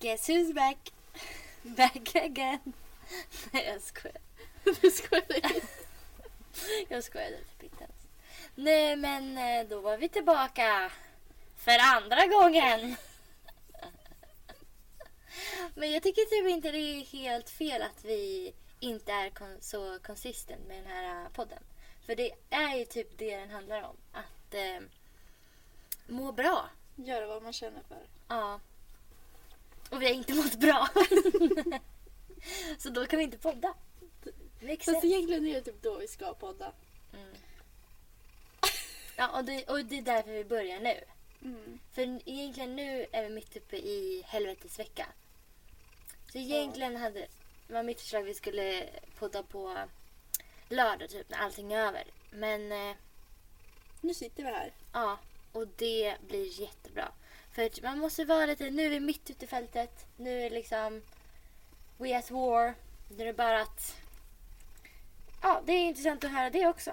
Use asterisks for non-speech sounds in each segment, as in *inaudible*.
Guess who's back? *laughs* Back again. *laughs* Nej jag skojar. *laughs* Du skojar inte. Jag skojade typ inte ens. Nej men eh, då var vi tillbaka. För andra gången. Men jag tycker typ inte det är helt fel att vi inte är kon- så consistent med den här eh, podden. För det är ju typ det den handlar om. Att eh, må bra. Göra vad man känner för. Ja. Och vi har inte mått bra. så då kan vi inte podda. Makes Fast sense. egentligen är det typ då vi ska podda. Mm. Ja, och det, och det är därför vi börjar nu. Mm. För egentligen nu är vi mitt uppe i helvetets vecka. Så egentligen hade, var mitt förslag att vi skulle podda på lördag typ när allting är över. Men eh, Nu sitter vi här. ja, och det blir jättebra. För man måste vara lite, nu är vi mitt ute i fältet. Nu är liksom We at war. Nu är det bara att Ja, det är intressant att höra det också.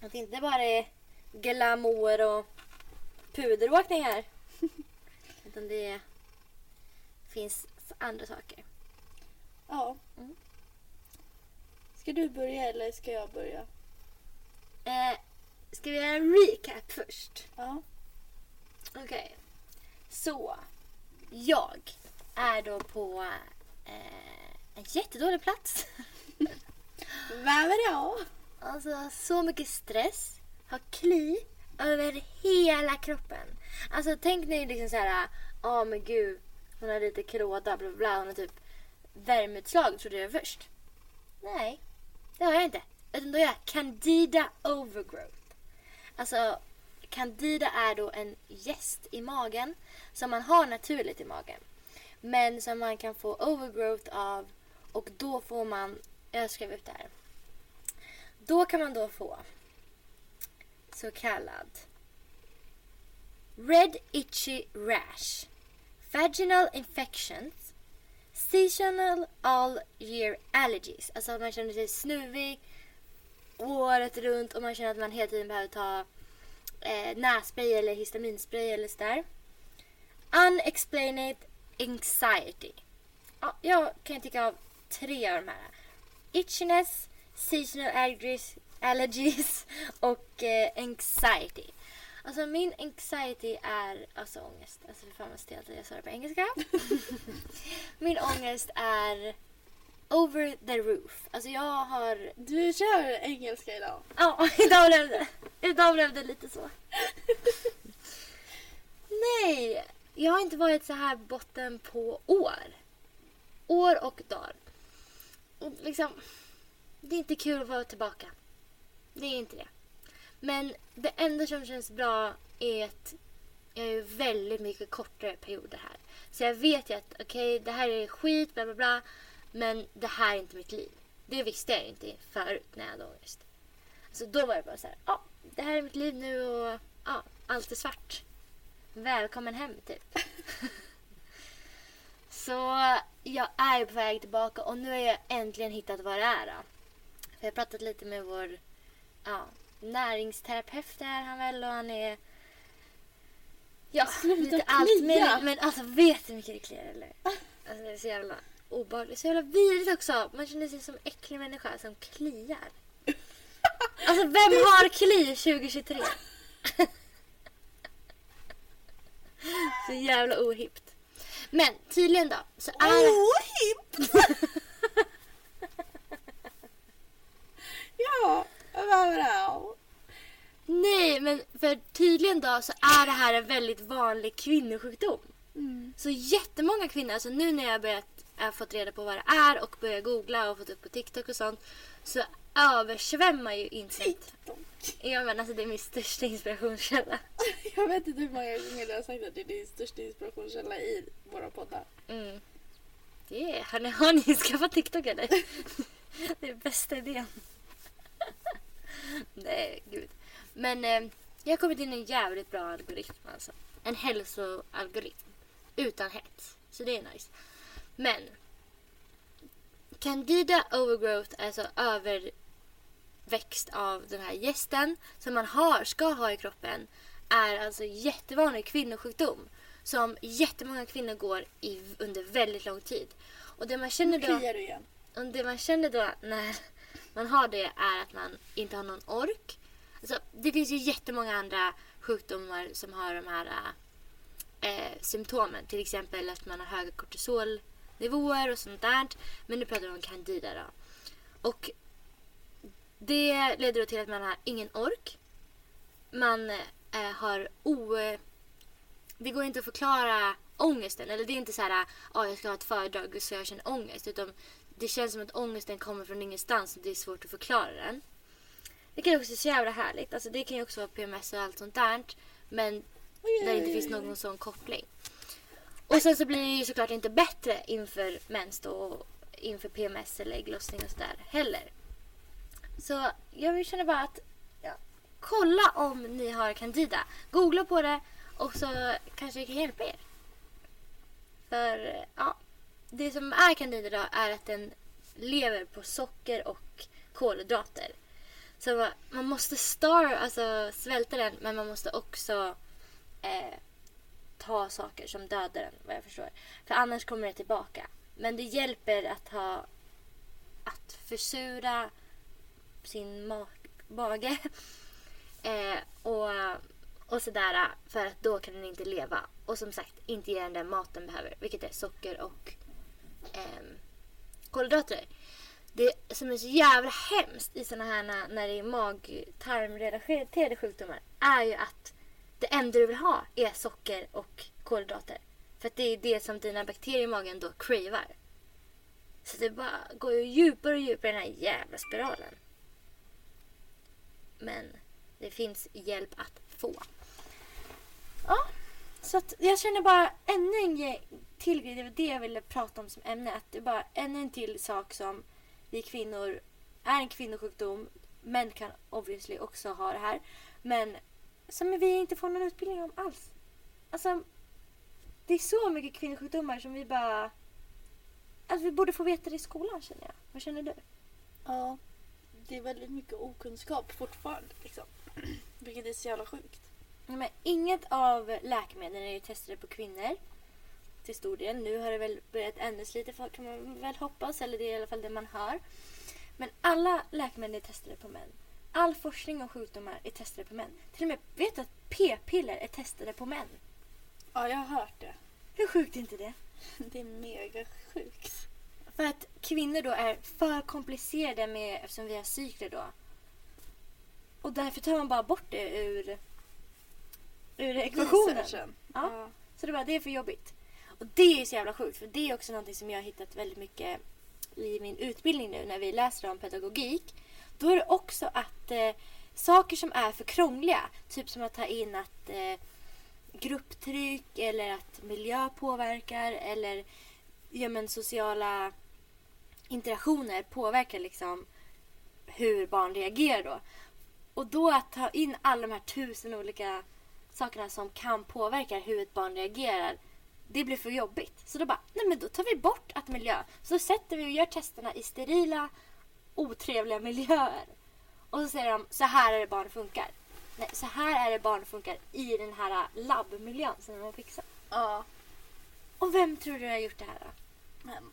Att det inte bara är glamour och puderåkningar. *laughs* Utan det finns andra saker. Ja. Mm. Ska du börja eller ska jag börja? Eh, ska vi göra en recap först? Ja. Okej. Så. Jag är då på eh, en jättedålig plats. Vem är jag? Alltså så mycket stress. Har kli över hela kroppen. Alltså tänk ni liksom så här. Ja men gud. Hon har lite klåda bla bla. Hon har typ värmeutslag trodde jag först. Nej. Det har jag inte. Utan då har jag candida overgrowth. Alltså candida är då en gäst i magen som man har naturligt i magen. Men som man kan få overgrowth av och då får man, jag skrev ut det här. Då kan man då få så kallad Red Itchy Rash, Vaginal Infections, Seasonal All Year Allergies. Alltså att man känner sig snuvig året runt och man känner att man hela tiden behöver ta eh, nässpray eller histaminspray eller sådär. Unexplained Anxiety. Ja, jag kan tycka av tre av de här. Itchiness, seasonal allergies, allergies *laughs* och eh, anxiety. Alltså min anxiety är alltså ångest. Alltså för fan vad stelt att jag sa det på engelska. *laughs* min ångest är over the roof. Alltså jag har... Du kör engelska idag. Ja, *laughs* idag blev det. Idag blev det lite så. Nej, jag har inte varit så här botten på år. År och dagar. Och liksom, det är inte kul att vara tillbaka. Det är inte det. Men det enda som känns bra är att jag är väldigt mycket kortare perioder här. Så jag vet ju att okej, det här är skit, bla bla bla. Men det här är inte mitt liv. Det visste jag inte förut när jag hade ångest. Så då var det bara så här, ja, det här är mitt liv nu och ja, allt är svart. Välkommen hem typ. *laughs* Så jag är på väg tillbaka och nu har jag äntligen hittat vad det är. Då. För jag har pratat lite med vår ja, näringsterapeut är han väl och han är ja, *laughs* Sluta lite allt möjligt. Men alltså vet du hur mycket det kliar eller? Alltså det är så jävla obehagligt. Så jävla vidrigt också. Man känner sig som en äcklig människa som kliar. *laughs* Alltså vem har kli 2023? *laughs* så jävla ohippt. Men tydligen då så är det... Ohipp! *laughs* ja, jag? Nej men för tydligen då så är det här en väldigt vanlig kvinnosjukdom. Mm. Så jättemånga kvinnor, alltså nu när jag har börjat, jag har fått reda på vad det är och börjat googla och fått upp på TikTok och sånt så översvämmar ju internet. Ja men alltså det är min största inspirationskälla. *laughs* Jag vet inte hur många gånger du har sagt att det är din största inspirationskälla i våra poddar. Mm. Det är, har, ni, har ni skaffat TikTok eller? *laughs* det är bästa idén. *laughs* Nej, gud. Men eh, jag har kommit in i en jävligt bra algoritm alltså. En hälsoalgoritm. Utan hets. Så det är nice. Men. Candida overgrowth är alltså överväxt av den här gästen som man har, ska ha i kroppen är alltså jättevanlig kvinnosjukdom. som jättemånga kvinnor går i under väldigt lång tid. Och det man känner då, och det man känner då när man har det är att man inte har någon ork. Alltså, det finns ju jättemånga andra sjukdomar som har de här eh, symptomen. Till exempel att man har höga kortisolnivåer och sånt där. Men nu pratar vi om candida då. Och det leder då till att man har ingen ork. Man eh, har o... Det går inte att förklara ångesten. Eller det är inte så här, ah, jag ska ha ett föredrag så jag känner ångest. Utan det känns som att ångesten kommer från ingenstans och det är svårt att förklara den. Det kan också vara så jävla härligt. Alltså det kan ju också vara PMS och allt sånt där. Men där det inte finns någon sån koppling. Och sen så blir det ju såklart inte bättre inför mens då, och inför PMS eller ägglossning och sådär heller. Så jag vill känna bara att ja, kolla om ni har candida. Googla på det och så kanske det kan hjälpa er. För ja, det som är candida då är att den lever på socker och kolhydrater. Så man måste starve, alltså svälta den men man måste också eh, ta saker som dödar den vad jag förstår. För annars kommer det tillbaka. Men det hjälper att ha att försura sin ma- mage *laughs* eh, och, och sådär för att då kan den inte leva. Och som sagt inte ge den den mat den behöver vilket är socker och eh, kolhydrater. Det som är så jävla hemskt i sådana här när, när det är mag-tarmrelaterade sjukdomar är ju att det enda du vill ha är socker och kolhydrater. För att det är det som dina bakterier i magen då cravar. Så det bara går ju djupare och djupare i den här jävla spiralen. Men det finns hjälp att få. Ja, så att jag känner bara ännu en till grej. Det var det jag ville prata om som ämne. Att det är bara ännu en till sak som vi kvinnor är en kvinnosjukdom. Män kan obviously också ha det här. Men som vi inte får någon utbildning om alls. Alltså, det är så mycket kvinnosjukdomar som vi bara... Att vi borde få veta det i skolan känner jag. Vad känner du? Ja, det är väldigt mycket okunskap fortfarande. Liksom. *clears throat* Vilket är så jävla sjukt. Ja, men inget av läkemedlen är ju testade på kvinnor. Till stor del. Nu har det väl börjat ändras lite för- kan man väl hoppas. Eller det är i alla fall det man hör. Men alla läkemedel är testade på män. All forskning om sjukdomar är testade på män. Till och med, vet du att p-piller är testade på män? Ja, jag har hört det. Hur sjukt är inte det? *laughs* Det är mega sjukt. För att kvinnor då är för komplicerade med, eftersom vi har cykler då. Och därför tar man bara bort det ur, ur ekvationen. Ja. Ja. Så det bara, det är för jobbigt. Och det är så jävla sjukt för det är också någonting som jag har hittat väldigt mycket i min utbildning nu när vi läser om pedagogik. Då är det också att eh, saker som är för krångliga, typ som att ta in att eh, grupptryck eller att miljö påverkar eller ja, men, sociala interaktioner påverkar liksom hur barn reagerar då. Och då att ta in alla de här tusen olika sakerna som kan påverka hur ett barn reagerar. Det blir för jobbigt. Så då bara, nej men då tar vi bort att miljö. Så sätter vi och gör testerna i sterila, otrevliga miljöer. Och så säger de, så här är det barn funkar. Nej, så här är det barn funkar i den här labbmiljön som de har fixat. ja. Och vem tror du har gjort det här då? Men.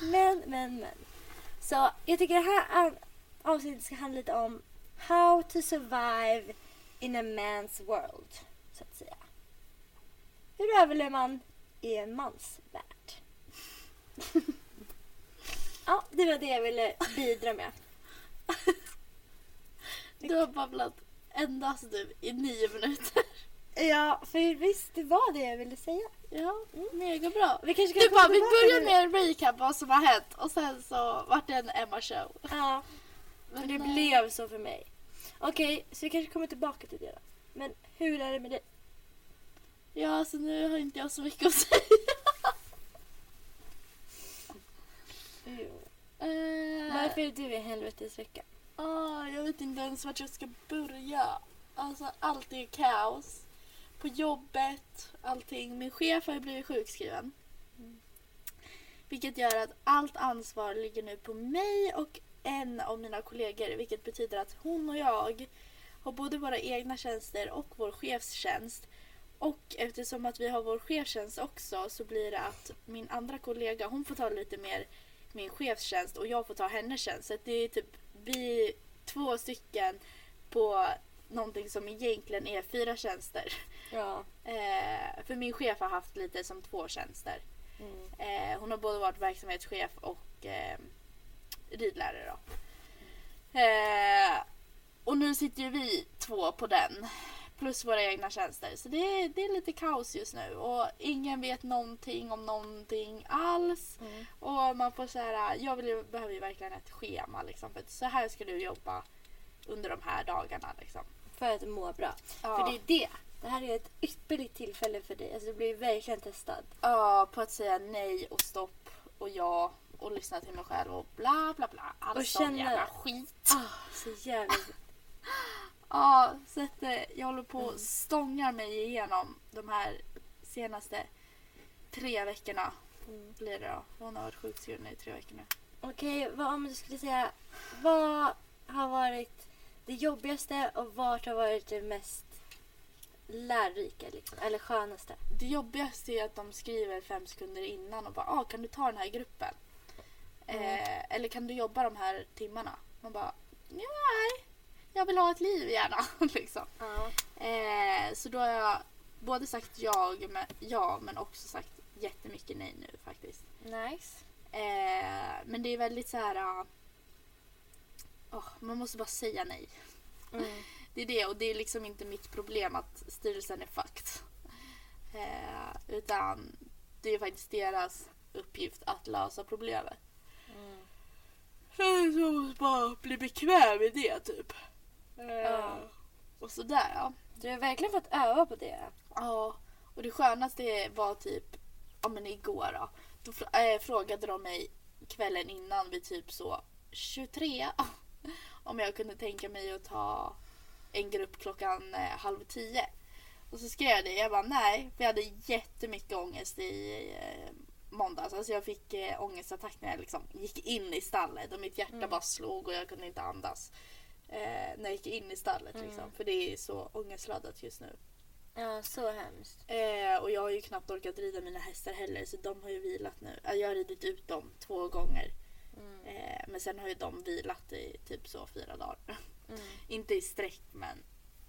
*laughs* Men, men, men. Så jag tycker det här av- avsnittet ska handla lite om how to survive in a man's world. Så att säga. Hur överlever man i en mans värld? *laughs* ja, det var det jag ville bidra med. Du har babblat endast du i nio minuter. Ja, för visst, det var det jag ville säga. Ja, mega bra. Vi kanske Du kan bara, komma vi börjar med en recap vad som har hänt och sen så vart det en Emma-show. Ja, men det eh, blev så för mig. Okej, så vi kanske kommer tillbaka till det då. Men hur är det med dig? Ja, så nu har inte jag så mycket att säga. Eh, varför är du i helvetesvecka? Oh, ah, jag vet inte ens vart jag ska börja. Alltså allt är kaos. På jobbet, allting. Min chef har ju blivit sjukskriven. Vilket gör att allt ansvar ligger nu på mig och en av mina kollegor. Vilket betyder att hon och jag har både våra egna tjänster och vår chefstjänst. och eftersom att vi har vår chefstjänst också så blir det att min andra kollega hon får ta lite mer min chefstjänst och jag får ta hennes tjänst. Så det är typ vi två stycken på någonting som egentligen är fyra tjänster. Ja. Eh, för min chef har haft lite som två tjänster. Mm. Eh, hon har både varit verksamhetschef och eh, ridlärare. Då. Eh, och nu sitter ju vi två på den. Plus våra egna tjänster. Så det är, det är lite kaos just nu. Och ingen vet någonting om någonting alls. Mm. Och man får så här, jag vill, ju- behöver ju verkligen ett schema liksom. För så här ska du jobba under de här dagarna liksom. För att må bra. Ja. För det är det. Det här är ett ypperligt tillfälle för dig. Alltså, du blir verkligen testad. Ja, på att säga nej och stopp och ja och lyssna till mig själv och bla bla bla. All Och sån känna- jävla skit. Ah, så jävla... Ja, så att eh, jag håller på och stångar mig igenom de här senaste tre veckorna. Mm. Blir det då. Hon har varit sjukskriven i tre veckor nu. Okej, vad om du skulle säga... Vad har varit det jobbigaste och vart har varit det mest lärorika? Liksom, eller skönaste? Det jobbigaste är att de skriver fem sekunder innan och bara ah, kan du ta den här gruppen? Mm. Eh, eller kan du jobba de här timmarna? Man bara nej, jag vill ha ett liv gärna. *laughs* liksom. Ja. eh, så då har jag både sagt jag, men, ja men också sagt jättemycket nej nu faktiskt. Nice. Eh, men det är väldigt så här. åh, man måste bara säga nej. Mm. *laughs* Det är det och det är liksom inte mitt problem att styrelsen är fucked. Eh, utan det är faktiskt deras uppgift att lösa problemet. Mm. Så jag måste bara bli bekväm med det typ. Eh, Ja. Och sådär ja. Du har verkligen fått öva på det. Ja, och det skönaste var typ, ja men igår då. Då fr- äh, frågade de mig kvällen innan vid typ så 23 *laughs* om jag kunde tänka mig att ta en grupp klockan eh, halv tio. Och så skrev jag det, jag bara nej, för jag hade jättemycket ångest i eh, måndags. Alltså jag fick eh, ångestattack när jag liksom gick in i stallet och mitt hjärta Mm. bara slog och jag kunde inte andas. Eh, när jag gick in i stallet liksom. Mm. För det är så ångestladdat just nu. Ja, så hemskt. Eh, och jag har ju knappt orkat rida mina hästar heller så de har ju vilat nu. Jag har ridit ut dem två gånger. Mm. Eh, men sen har ju de vilat i typ så fyra dagar. Mm. *laughs* Inte i sträck men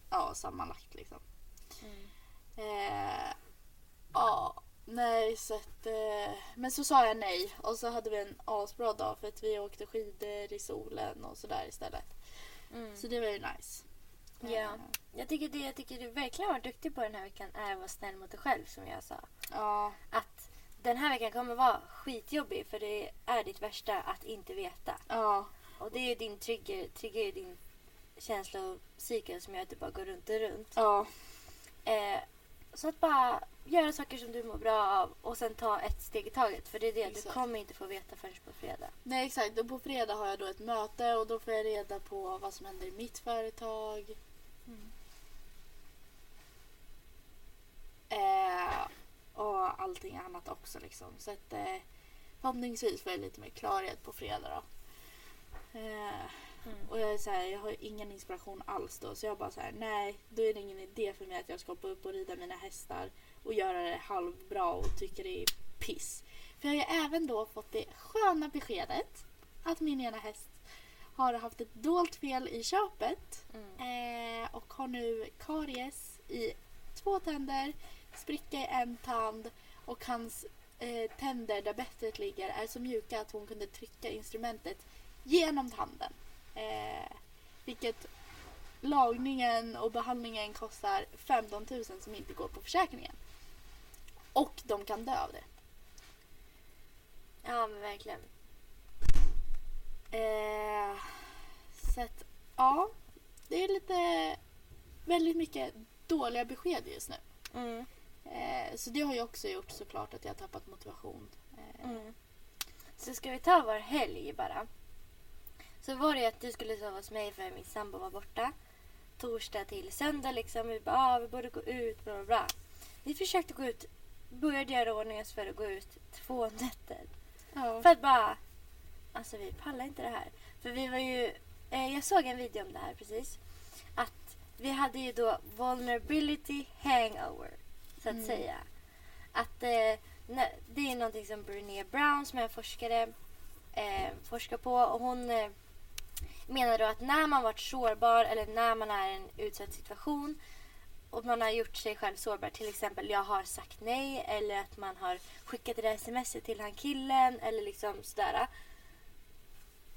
ja sammanlagt liksom. Mm. Eh, ja, nej så att, eh, Men så sa jag nej och så hade vi en asbra dag för att vi åkte skidor i solen och sådär istället. Mm. Så det var ju nice. Ja. Eh, Jag tycker, det, jag tycker du verkligen har varit duktig på den här veckan är att vara snäll mot dig själv som jag sa. ja, Att den här veckan kommer vara skitjobbig för det är ditt värsta att inte veta. ja, Och det är din trigger, trigger är din känslocykel som gör att du bara går runt och runt. ja, Eh, så att bara göra saker som du mår bra av och sen ta ett steg i taget. För det är det, du Exakt. kommer inte få veta förrän på fredag. Nej exakt, och på fredag har jag då ett möte och då får jag reda på vad som händer i mitt företag. Eh, och allting annat också liksom. Så att eh, förhoppningsvis får jag lite mer klarhet på fredag då. Eh, Mm. och jag är så här, jag har ingen inspiration alls då. Så jag bara så här, nej, då är det ingen idé för mig att jag ska hoppa upp och rida mina hästar och göra det halvbra och tycker det är piss. För jag har ju även då fått det sköna beskedet att min ena häst har haft ett dolt fel i köpet Mm. eh, och har nu karies i två tänder, spricka i en tand och hans eh, tänder där bettet ligger är så mjuka att hon kunde trycka instrumentet genom tanden. Eh, vilket lagningen och behandlingen kostar 15 000 som inte går på försäkringen. Och de kan dö av det. Ja men verkligen. Eh, så att, ja. Det är lite, väldigt mycket dåliga besked just nu. Mm. Eh, så det har ju också gjort såklart att jag har tappat motivation. Eh, Mm. Så ska vi ta vår helg bara. Så var det ju att du skulle sova hos mig för min sambo var borta. Torsdag till söndag liksom. Vi bara, ah, vi borde gå ut, bla bla bla. Vi försökte gå ut, började göra ordning oss för att gå ut två nätter. ja. För att bara, alltså vi pallar inte det här. För vi var ju, eh, jag såg en video om det här precis. Att vi hade ju då vulnerability hangover. så att Mm. säga. Att eh, det är någonting som Brené Brown som är en forskare eh, forskar på och hon eh, menar då att när man varit sårbar eller när man är i en utsatt situation och man har gjort sig själv sårbar, till exempel jag har sagt nej eller att man har skickat det där smset till han killen eller liksom sådär.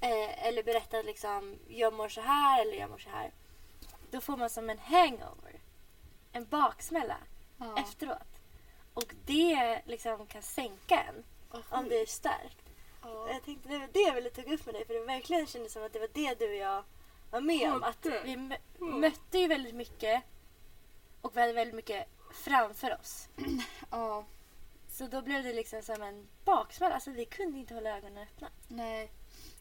Eh, eller berättat liksom jag mår så här eller jag mår så här. Då får man som en hangover. En baksmälla Ja. efteråt. Och det liksom kan sänka en Vad om det är starkt. Ja. Jag tänkte det var det jag ville ta upp med dig för det verkligen kändes som att det var det du och jag var med om. Att vi mö- mötte ju väldigt mycket och vi hade väldigt mycket framför oss. *clears throat* ja. Så då blev det liksom som en baksmälla. Alltså vi kunde inte hålla ögonen öppna. Nej.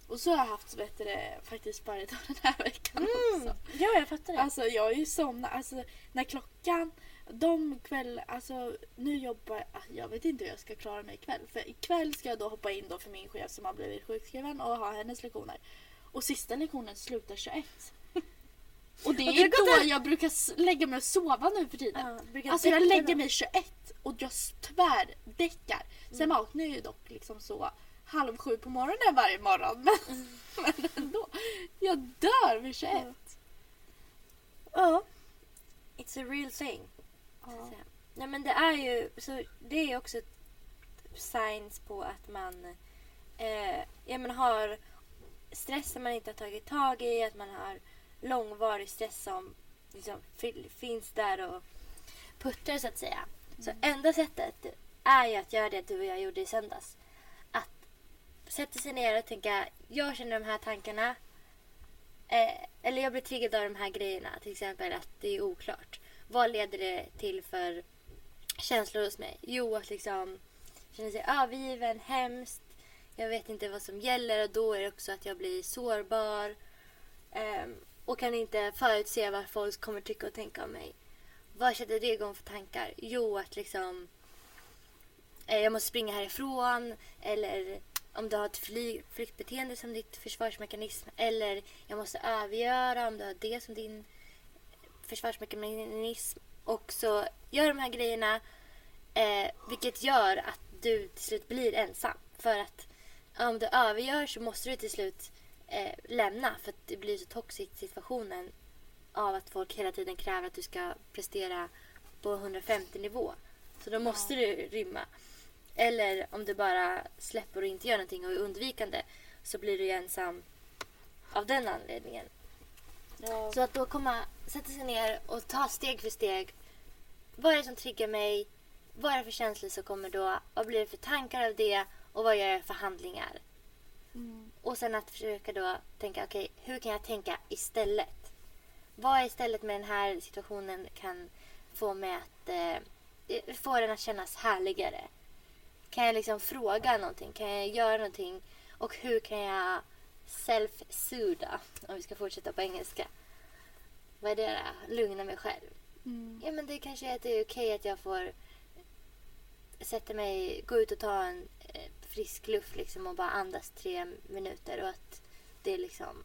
Och så har jag haft bättre faktiskt varje dag den här veckan Mm. också. Ja, jag fattar det. Alltså jag är ju somnat, alltså när klockan, de kväll, alltså nu jobbar, ah, jag vet inte hur jag ska klara mig ikväll. För ikväll ska jag då hoppa in då för min chef som har blivit sjukskriven och ha hennes lektioner. Och sista lektionen slutar 21. Och det är då en- jag brukar lägga mig och sova nu för tiden. Ja, Alltså jag lägger mig 21 och jag tvärdäckar. Sen Mm. vaknar jag ju dock liksom så halv sju på morgonen varje morgon. Men, Mm. *laughs* men ändå. Jag dör vid 21. Ja. It's a real thing. Ja. Nej men det är ju, så det är också signs på att man eh, ja, men har stress som man inte har tagit tag i, att man har långvarig stress som liksom fi- finns där och puttrar så att säga. Så enda sättet är ju att göra det du och jag gjorde i söndags. Att sätta sig ner och tänka, jag känner de här tankarna. Eh, eller jag blir triggad av de här grejerna. Till exempel att det är oklart. Vad leder det till för känslor hos mig? Jo, att liksom känna sig övergiven, hemskt. Jag vet inte vad som gäller och då är det också att jag blir sårbar. Ehm, och kan inte förutse vad folk kommer tycka och tänka om mig. Vad sätter det igång för tankar? Jo, att liksom eh, jag måste springa härifrån eller om du har ett fly, flyktbeteende som ditt försvarsmekanism eller jag måste övergöra om du har det som din försvarsmekanism och så gör de här grejerna eh, vilket gör att du till slut blir ensam för att om du övergör så måste du till slut eh, lämna för att det blir så toxic situationen av att folk hela tiden kräver att du ska prestera på 150 nivå. Så då måste du rymma. Eller om du bara släpper och inte gör någonting och är undvikande så blir du ensam av den anledningen. Ja. Så att då komma, sätta sig ner och ta steg för steg. Vad är det som triggar mig? Vad är det för känslor som kommer då? Vad blir det för tankar av det? Och vad gör jag för handlingar? Mm. Och sen att försöka då tänka, okej, hur kan jag tänka istället? Vad istället med den här situationen kan få mig att eh, få den att kännas härligare? Kan jag liksom fråga någonting? Kan jag göra någonting? Och hur kan jag self-sootha? Om vi ska fortsätta på engelska. Vad är det då? Lugna mig själv. Mm. Ja men det kanske är att det är okej att jag får sätta mig, gå ut och ta en frisk luft liksom och bara andas tre minuter och att det är liksom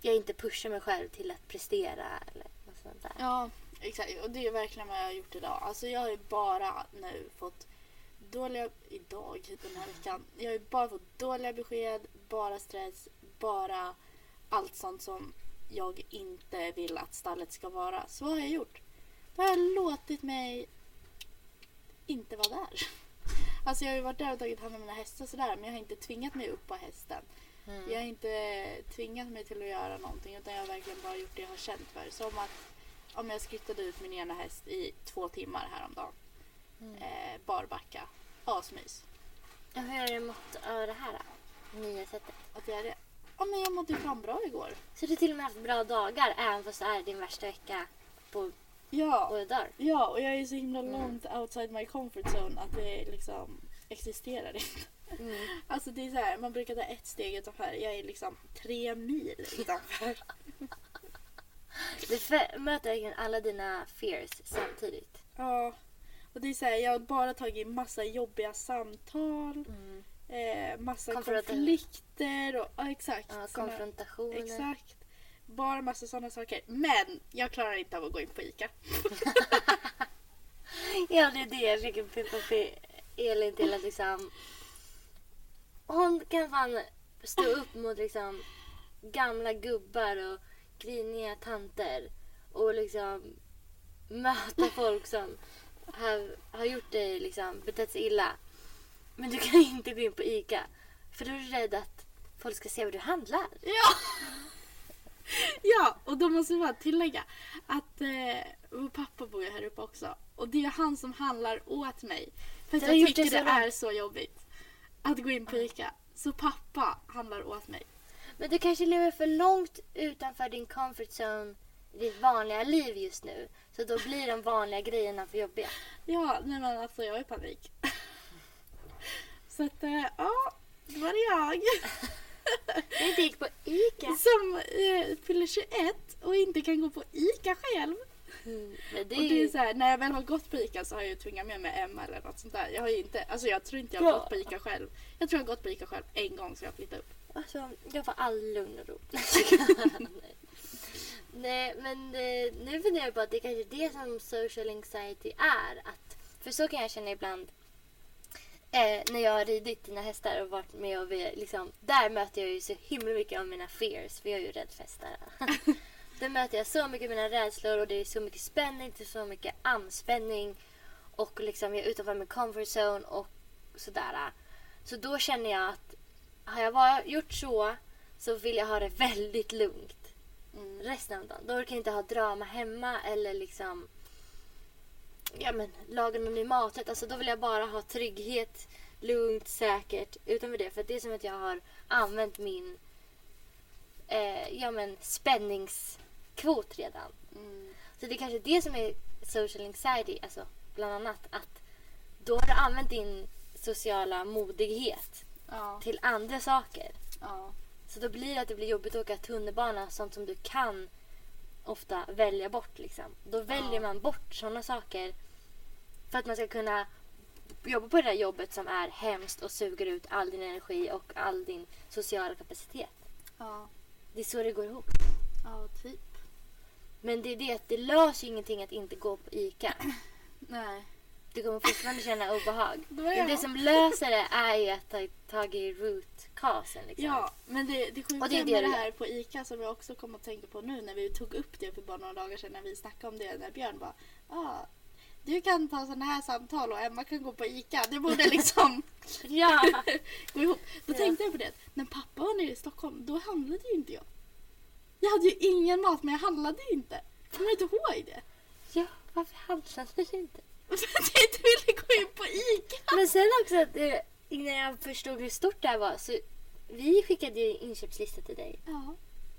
jag inte pushar mig själv till att prestera eller något sånt där. Ja, exakt. Och det är verkligen vad jag har gjort idag. Alltså jag har ju bara nu fått dåliga, idag den här veckan, jag har ju bara fått dåliga besked, bara stress, bara allt sånt som jag inte vill att stallet ska vara. Så vad har jag gjort? Då har jag låtit mig inte vara där. Alltså jag har ju varit där och tagit hand om mina hästar sådär men jag har inte tvingat mig upp på hästen. Mm. Jag har inte tvingat mig till att göra någonting utan jag har verkligen bara gjort det jag har känt för. Som att om jag skrittade ut min ena häst i två timmar häromdagen. Mm. Eh, barbacka. Asmys. Hur har du mått av det här då? Nya sättet? Att jag, ja, men jag mådde fan bra igår. Så du har till och med haft bra dagar även fast det är din värsta vecka på Ja, båda dagar? ja och jag är så himla Mm. långt outside my comfort zone att det liksom existerar inte. Mm. *laughs* Alltså det är så här, man brukar ta ett steg utanför. Jag är liksom tre mil utanför. *laughs* Du möter verkligen alla dina fears samtidigt. ja. Och det är så här, jag har bara tagit massa jobbiga samtal. Mm. Eh, massa konflikter och ja, exakt. Ja, konfrontationer. Exakt. Bara massa sådana saker. Men jag klarar inte av att gå in på ICA. *laughs* Ja, det är det jag försöker peppa för Elin till att liksom... Hon kan fan stå upp mot liksom gamla gubbar och griniga tanter och liksom möta folk som har, har gjort dig liksom, betett sig illa. Men du kan *laughs* inte gå in på ICA för då är du rädd att folk ska se vad du handlar. Ja! *laughs* Ja, och då måste jag bara tillägga att eh, vår pappa bor ju här uppe också. Och det är han som handlar åt mig. För att har jag gjort tycker det det, så är så jobbigt att gå in på ICA. Så pappa handlar åt mig. Men du kanske lever för långt utanför din comfort zone i ditt vanliga liv just nu. Så då blir de vanliga grejerna för jobbiga. Ja, nej men alltså jag är i panik. *laughs* Så att, eh, ja, det var det jag. *laughs* Du inte gick på ICA. Som eh, fyller 21 och inte kan gå på ICA själv. Mm, det Och är det är så här, när jag väl har gått på ICA så har jag ju tvingat med mig Emma eller något sånt där. Jag har inte, alltså jag tror inte jag har Ja. gått på ICA själv. Jag tror jag har gått på ICA själv en gång så jag flyttade upp. Alltså, jag får all lugn och ro. *laughs* *laughs* Nej, men eh, nu funderar jag på att det kanske är det som social anxiety är. Att, för så kan jag känna ibland eh, när jag har ridit dina hästar och varit med och vi, liksom, där möter jag ju så himla mycket av mina fears för jag är ju rädd för hästar. *laughs* där möter jag så mycket av mina rädslor och det är så mycket spänning, det är så mycket anspänning och liksom jag är utanför min comfort zone och sådär. Så då känner jag att har jag bara gjort så så vill jag ha det *laughs* väldigt lugnt Mm. resten av dagen. Då orkar jag inte ha drama hemma eller liksom ja, men, laga någon ny maträtt. Alltså, då vill jag bara ha trygghet, lugnt, säkert utanför det. För det är som att jag har använt min eh, ja, men, spänningskvot redan. Mm. Så det är kanske det som är social anxiety, alltså bland annat att då har du använt din sociala modighet Ja, till andra saker. ja, Så då blir det att det blir jobbigt att åka tunnelbana, sånt som du kan ofta välja bort. Liksom. Då väljer man bort sådana saker för att man ska kunna jobba på det där jobbet som är hemskt och suger ut all din energi och all din sociala kapacitet. ja, Det är så det går ihop. ja, typ. Men det är det att det löser ingenting att inte gå på ICA. *clears throat* Nej. Du kommer fortfarande känna obehag. *laughs* Det Men det som löser det är ju att ta tag i root causen. Liksom. Ja, men det, det sjuka Och det är det med det gör. här på ICA som jag också kom att tänka på nu när vi tog upp det för bara några dagar sedan när vi snackade om det när Björn bara ah, du kan ta sådana här samtal och Emma kan gå på ICA. Det borde *laughs* liksom ja. *laughs* gå ihop. Då Ja. tänkte jag på det. När pappa var nere i Stockholm, då handlade ju inte jag. Jag hade ju ingen mat men jag handlade ju inte. Kommer du inte ihåg det? ja, varför handlade du inte? För att jag inte ville gå in på ICA. Men sen också att eh, innan jag förstod hur stort det här var så vi skickade ju inköpslista till dig. Ja.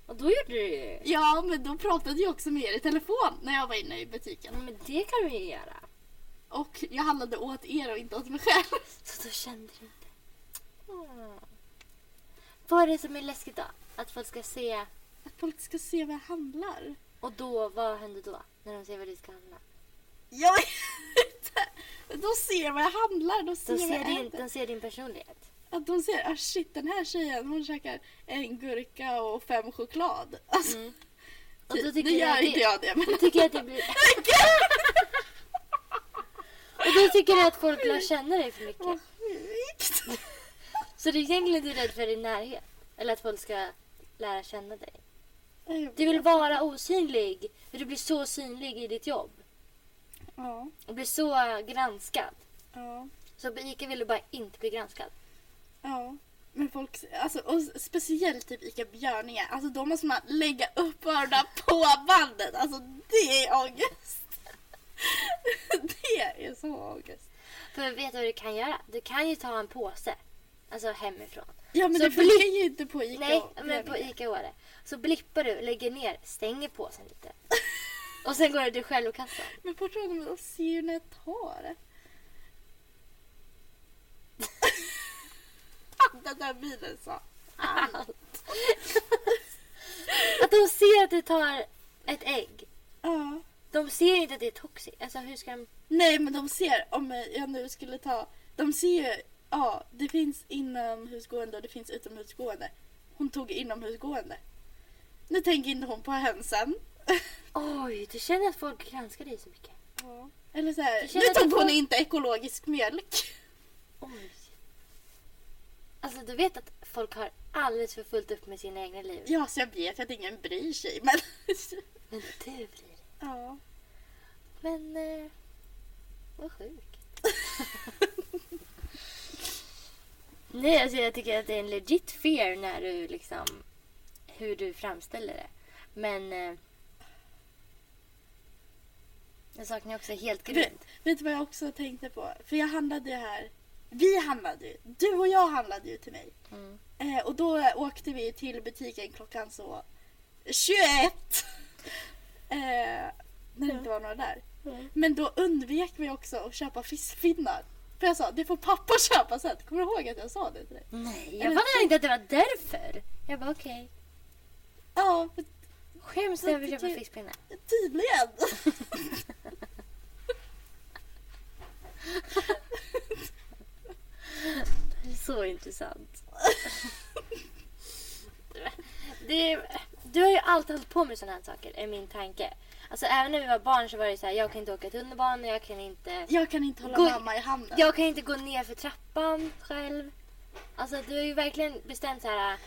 Och då gjorde du ju. ja, men då pratade jag också med er i telefon när jag var inne i butiken. Men det kan du ju göra. Och jag handlade åt er och inte åt mig själv. Så då kände du inte. Mm. Vad är det som är läskigt då? Att folk ska se. Att folk ska se vad jag handlar. Och då, vad händer då? När de ser vad du ska handla? Jag vet inte. De ser vad jag handlar. De ser De vad ser, jag din, de ser din personlighet. Att de ser, ah shit den här tjejen hon käkar en gurka och fem choklad. Alltså, Mm. Och då det, tycker jag gör inte jag det. Men Då tycker jag att det blir... *laughs* *laughs* Och då tycker jag att folk lär känna dig för mycket. Så det är egentligen du är rädd för din närhet. Eller att folk ska lära känna dig. Du vill vara osynlig. För du blir så synlig i ditt jobb. Ja, Och blir så granskad. ja, Så ICA vill du bara inte bli granskad. ja. Men folk, alltså, och speciellt typ Ica Björninge, alltså då måste man lägga upp öronen på bandet. Alltså det är ångest. *laughs* Det är så ångest. För vet du vad du kan göra? Du kan ju ta en påse. Alltså hemifrån. Ja men Så det funkar ju inte på Ica Nej, men på. ICA var det. Så blippar du, lägger ner, stänger påsen lite. Och sen går du till självkassan. Men fortfarande, de ser när jag tar det. *laughs* Den där bilen sa allt. Att de ser att du tar ett ägg. Ja. De ser inte att det är toxic. Alltså hur ska de... Nej men de ser, om jag nu skulle ta, de ser ju, ja det finns inomhusgående och det finns utomhusgående. Hon tog inomhusgående. Nu tänker inte hon på hönsen. Oj, du känner att folk granskar dig så mycket. Ja. Eller så här, nu tog hon får- inte ekologisk mjölk. Oj. Alltså du vet att folk har alldeles för fullt upp med sina egna liv. Ja, så jag vet att ingen bryr sig. Men Men du bryr dig. ja. Men eh, vad sjukt. *laughs* Nej, alltså jag tycker att det är en legit fear när du liksom hur du framställer det. Men eh, jag saknar också helt grund. Vet, du vad jag också tänkte på? För jag handlade ju här. Vi handlade ju. Du och jag handlade ju till mig. Mm. Eh, och då åkte vi till butiken klockan så 21. *laughs* Eh, när det inte var några där. Mm. Men då undvek vi också att köpa fiskpinnar. För jag sa, det får pappa *laughs* köpa sen. Kommer du ihåg att jag sa det till dig? Nej, jag fattade inte att det var därför. Jag bara okej. Ja, för Skäms över att köpa det- fiskpinnar. tydligen. Så intressant. Det, du har ju alltid hållit på med sådana här saker, är min tanke. Alltså även när vi var barn så var det så här, jag kan inte åka tunnelbana, jag kan inte... Jag kan inte hålla Gå- mamma i handen. Jag kan inte gå ner för trappan själv. Alltså du har ju verkligen bestämt så här.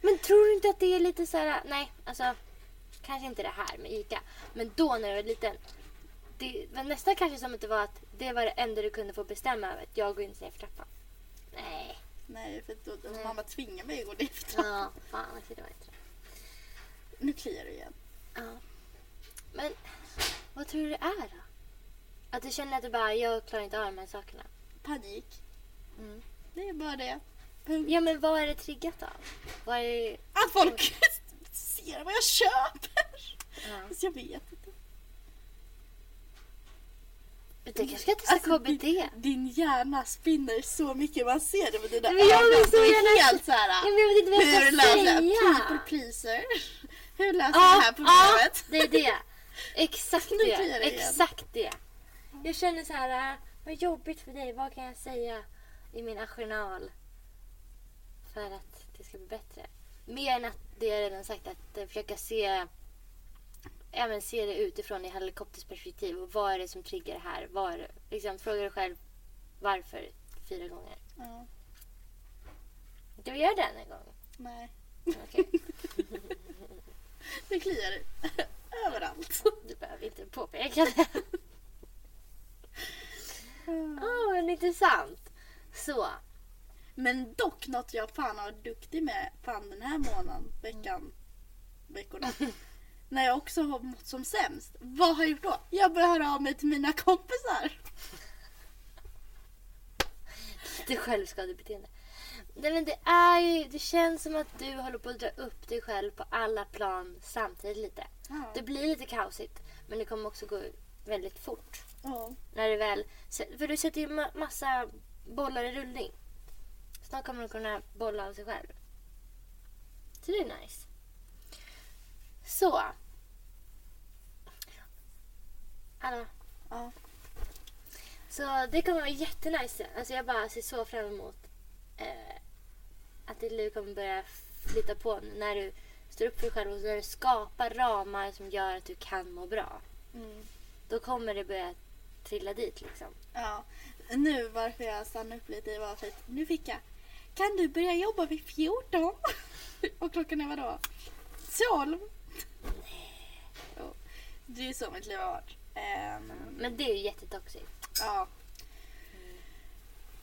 Men tror du inte att det är lite så här, nej alltså kanske inte det här med ICA. Men då när jag var liten. Det var nästan kanske som att det var att det var det enda du kunde få bestämma över. Att jag går inte ner för trappan. Nej. Nej, för då, då Nej. mamma tvingar mig att gå ner för trappan. Ja, fan alltså det var inte det. Nu kliar det igen. Ja. Men vad tror du det är då? Att du känner att du bara, jag klarar inte av de här sakerna. Panik. Mm. Det är bara det. Ja men vad är det triggat av? Vad är. Att folk ser vad jag köper. Ja. Fast jag vet inte. Du kanske ska testa Alltså, KBT? Din, din hjärna spinner så mycket. Man ser det med dina Men jag vill ögon. så Det är gärna- helt så här. jag vet inte vad jag Hur ska säga. people pleaser? Hur löser jag det här problemet? det är det. Exakt det. det. Exakt det. Jag känner så här, äh, vad jobbigt för dig. Vad kan jag säga i min arsenal för att det ska bli bättre? Mer än att det jag redan sagt, att eh, försöka se även se det utifrån i helikoptersperspektiv. Och vad är det som triggar det här? Det? Liksom, fråga dig själv varför fyra gånger. Ja, Du gör den en gång. nej, Okej. *laughs* det kliar *laughs* överallt. Du behöver inte påpeka det. Åh, men intressant. Så. Men dock något jag fan har varit duktig med fan den här månaden, veckan, veckorna. *laughs* När jag också har mått som sämst. Vad har jag gjort då? Jag börjar höra av mig till mina kompisar. Det är självskadebeteende. Nej, men det är ju, det känns som att du håller på att dra upp dig själv på alla plan samtidigt lite. Ja. Det blir lite kaosigt, men det kommer också gå väldigt fort. Ja. När du väl, för du sätter ju ma- massa bollar i rullning. Snart kommer du kunna bolla av sig själv. Så det är nice. Så. Anna. Ja. Så det kommer vara jättenice. Alltså jag bara ser så fram emot eh, att ditt liv kommer börja flytta på när du står upp för dig själv och när du skapar ramar som gör att du kan må bra. Mm. Då kommer det börja trilla dit liksom. ja. Nu varför jag stannade upp lite var för att nu fick jag Kan du börja jobba vid 14? *laughs* Och klockan är vadå? 12? Jo. Det är så mitt liv har varit. Ehm, Men det är ju jättetoxigt. Ja.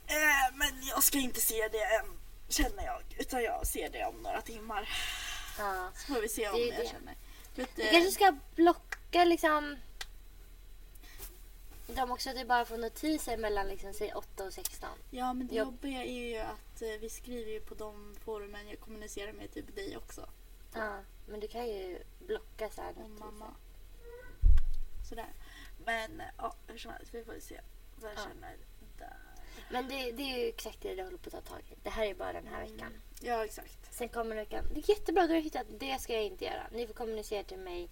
Eh, men jag ska inte se det än, känner jag. Utan jag ser det om några timmar. Ja. Så får vi se om Det jag det. känner. Du kanske ska blocka liksom de också att du bara får notiser mellan liksom, säg 8 och 16. Ja, men det jag- jobbiga är ju att eh, vi skriver ju på de forumen jag kommunicerar med typ dig också. Ja, men du kan ju blocka så här Och notiser. mamma. Sådär. Men eh, ja, hur som helst, vi får se vad jag Ja. känner där. Men det, det är ju exakt det du håller på att ta tag i. Det här är bara den här veckan. Ja, exakt. Sen kommer veckan. Det är jättebra, du har hittat. Det ska jag inte göra. Ni får kommunicera till mig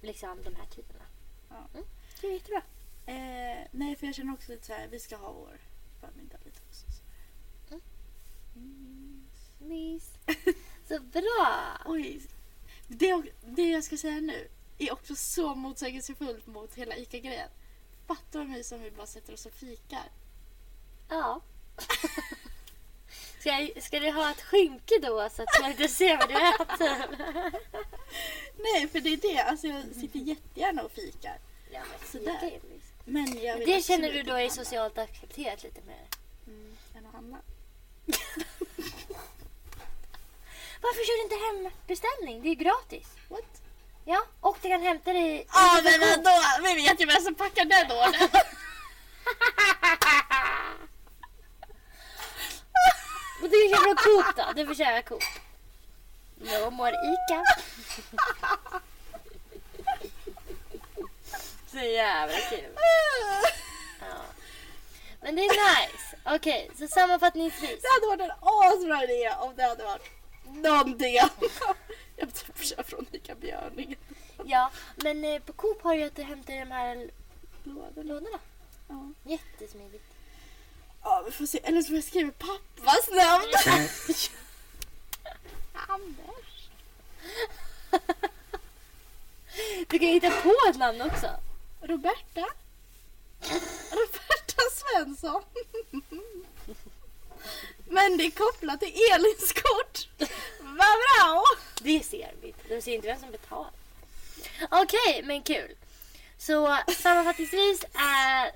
liksom de här tiderna. Ja. Mm, det är jättebra. Eh, nej, för jag känner också lite så här, vi ska ha vår förmiddag lite också. Så. Mm. Mys. *laughs* Så bra! Oj. Det, det jag ska säga nu är också så motsägelsefullt mot hela ICA-grejen. Fattar du mig som vi bara sätter oss och fikar? Ja. *laughs* Ska, jag, ska du ha ett skynke då så att man inte ser vad du äter? *laughs* Nej, för det är det. Alltså jag sitter jättegärna och fikar. Ja, men Sådär. Men jag vill Det känner absolut du då är inte socialt accepterat lite mer? Mm, än att handla. *laughs* Varför kör du inte hembeställning? Det är ju gratis. What? Ja, och det kan hämta dig... Ja, men ändå. Vi vet ju vem som packar den ordern. *laughs* Och du på Coop då? Du får köra Coop. No more Ica. *laughs* Så jävla kul. Ja. Men det är nice. Okej, så sammanfattningsvis. Det hade varit en asbra idé om det hade varit någonting annat. *laughs* Jag typ kör från Ica Björning. Ja, men eh, på Coop har ju att du hämtar de här Lådorna. lådorna. Ja. Jättesmidigt. ja, vi får se. Eller så får jag skriva pappas namn. *laughs* Anders. *laughs* Du kan hitta på ett namn också. Roberta. Roberta Svensson. Men det är kopplat till Elins kort. Vad bra! Det ser vi. De ser inte vem som betalar. Okej, men kul. Så sammanfattningsvis är,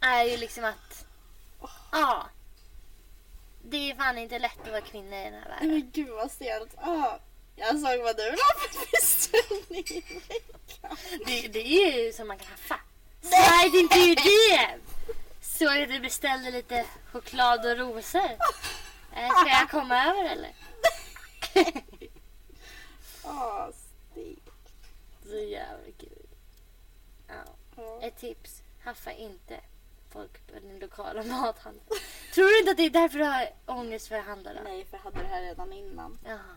är ju liksom att ja, det är fan inte lätt att vara kvinna i den här världen. men gud vad stelt. Ah, jag såg vad du la för beställning i veckan. Det, det är ju som man kan haffa. Slide into your DM! Så att du beställde lite choklad och rosor. Eh, Ska jag komma över eller? *laughs* Ah, stelt. Så jävla kul. Ja. Ett tips. Haffa inte folk på den lokala *laughs* mathandeln. Tror du inte att det är därför du har ångest för att handla då? Nej, för jag hade det här redan innan. Jaha.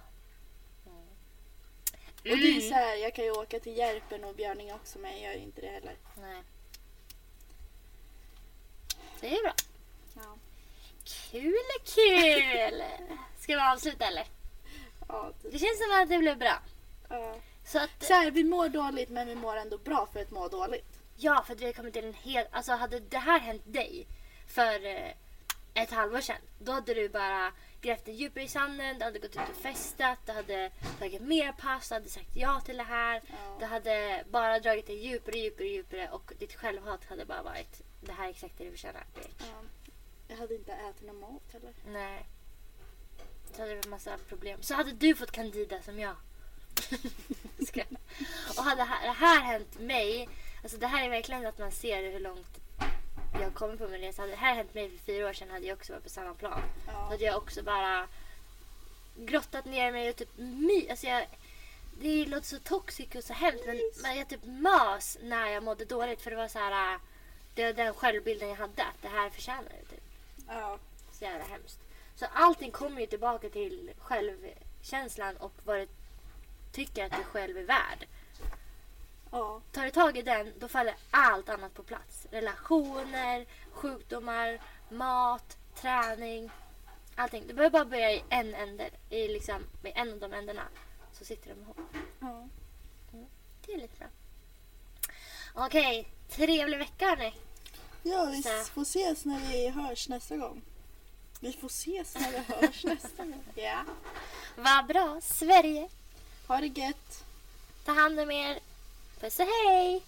Och det är så här, jag kan ju åka till Järpen och Björninge också men jag gör ju inte det heller. Nej. Det är bra. Ja. Kul, kul! *laughs* Ska vi avsluta eller? Ja, typ. Det känns som att det blev bra. Ja. Så att, Så här, vi mår dåligt men vi mår ändå bra för att må dåligt. ja, för att vi har kommit till en helt... Alltså hade det här hänt dig för eh, ett halvår sedan, då hade du bara grävt djupare i sanden, du hade gått ut och festat, du hade tagit mer pass, du hade sagt ja till det här. Ja. Du hade bara dragit dig djupare, djupare, djupare och ditt självhat hade bara varit det här är exakt det du förtjänar. bitch." Ja. Jag hade inte ätit någon mat heller. Nej. Så hade det en massa problem. Så hade du fått candida som jag. *laughs* Och hade det här, det här hänt mig, alltså det här är verkligen att man ser hur långt jag kommer på min resa. Hade det här hänt mig för fyra år sedan hade jag också varit på samma plan. Ja. hade jag också bara grottat ner mig och typ my, alltså jag, det låter så toxic och så hemskt men, men jag typ mös när jag mådde dåligt för det var så här det var den självbilden jag hade att det här förtjänar jag typ. Ja. Så jävla hemskt. Så allting kommer ju tillbaka till självkänslan och vad du tycker att du själv är värd. Ja. Tar du tag i den, då faller allt annat på plats. Relationer, sjukdomar, mat, träning. Allting. Du behöver bara börja i en ände. I, liksom, i en av de ändarna. Så sitter de ihop. ja. Det är lite bra. Okej, trevlig vecka hörni. Ja, vi Så. får ses när vi hörs nästa gång. Vi får ses när vi hörs *laughs* nästa gång. Ja. Vad bra. Sverige. Ha det gött. Ta hand om er. Puss och hej!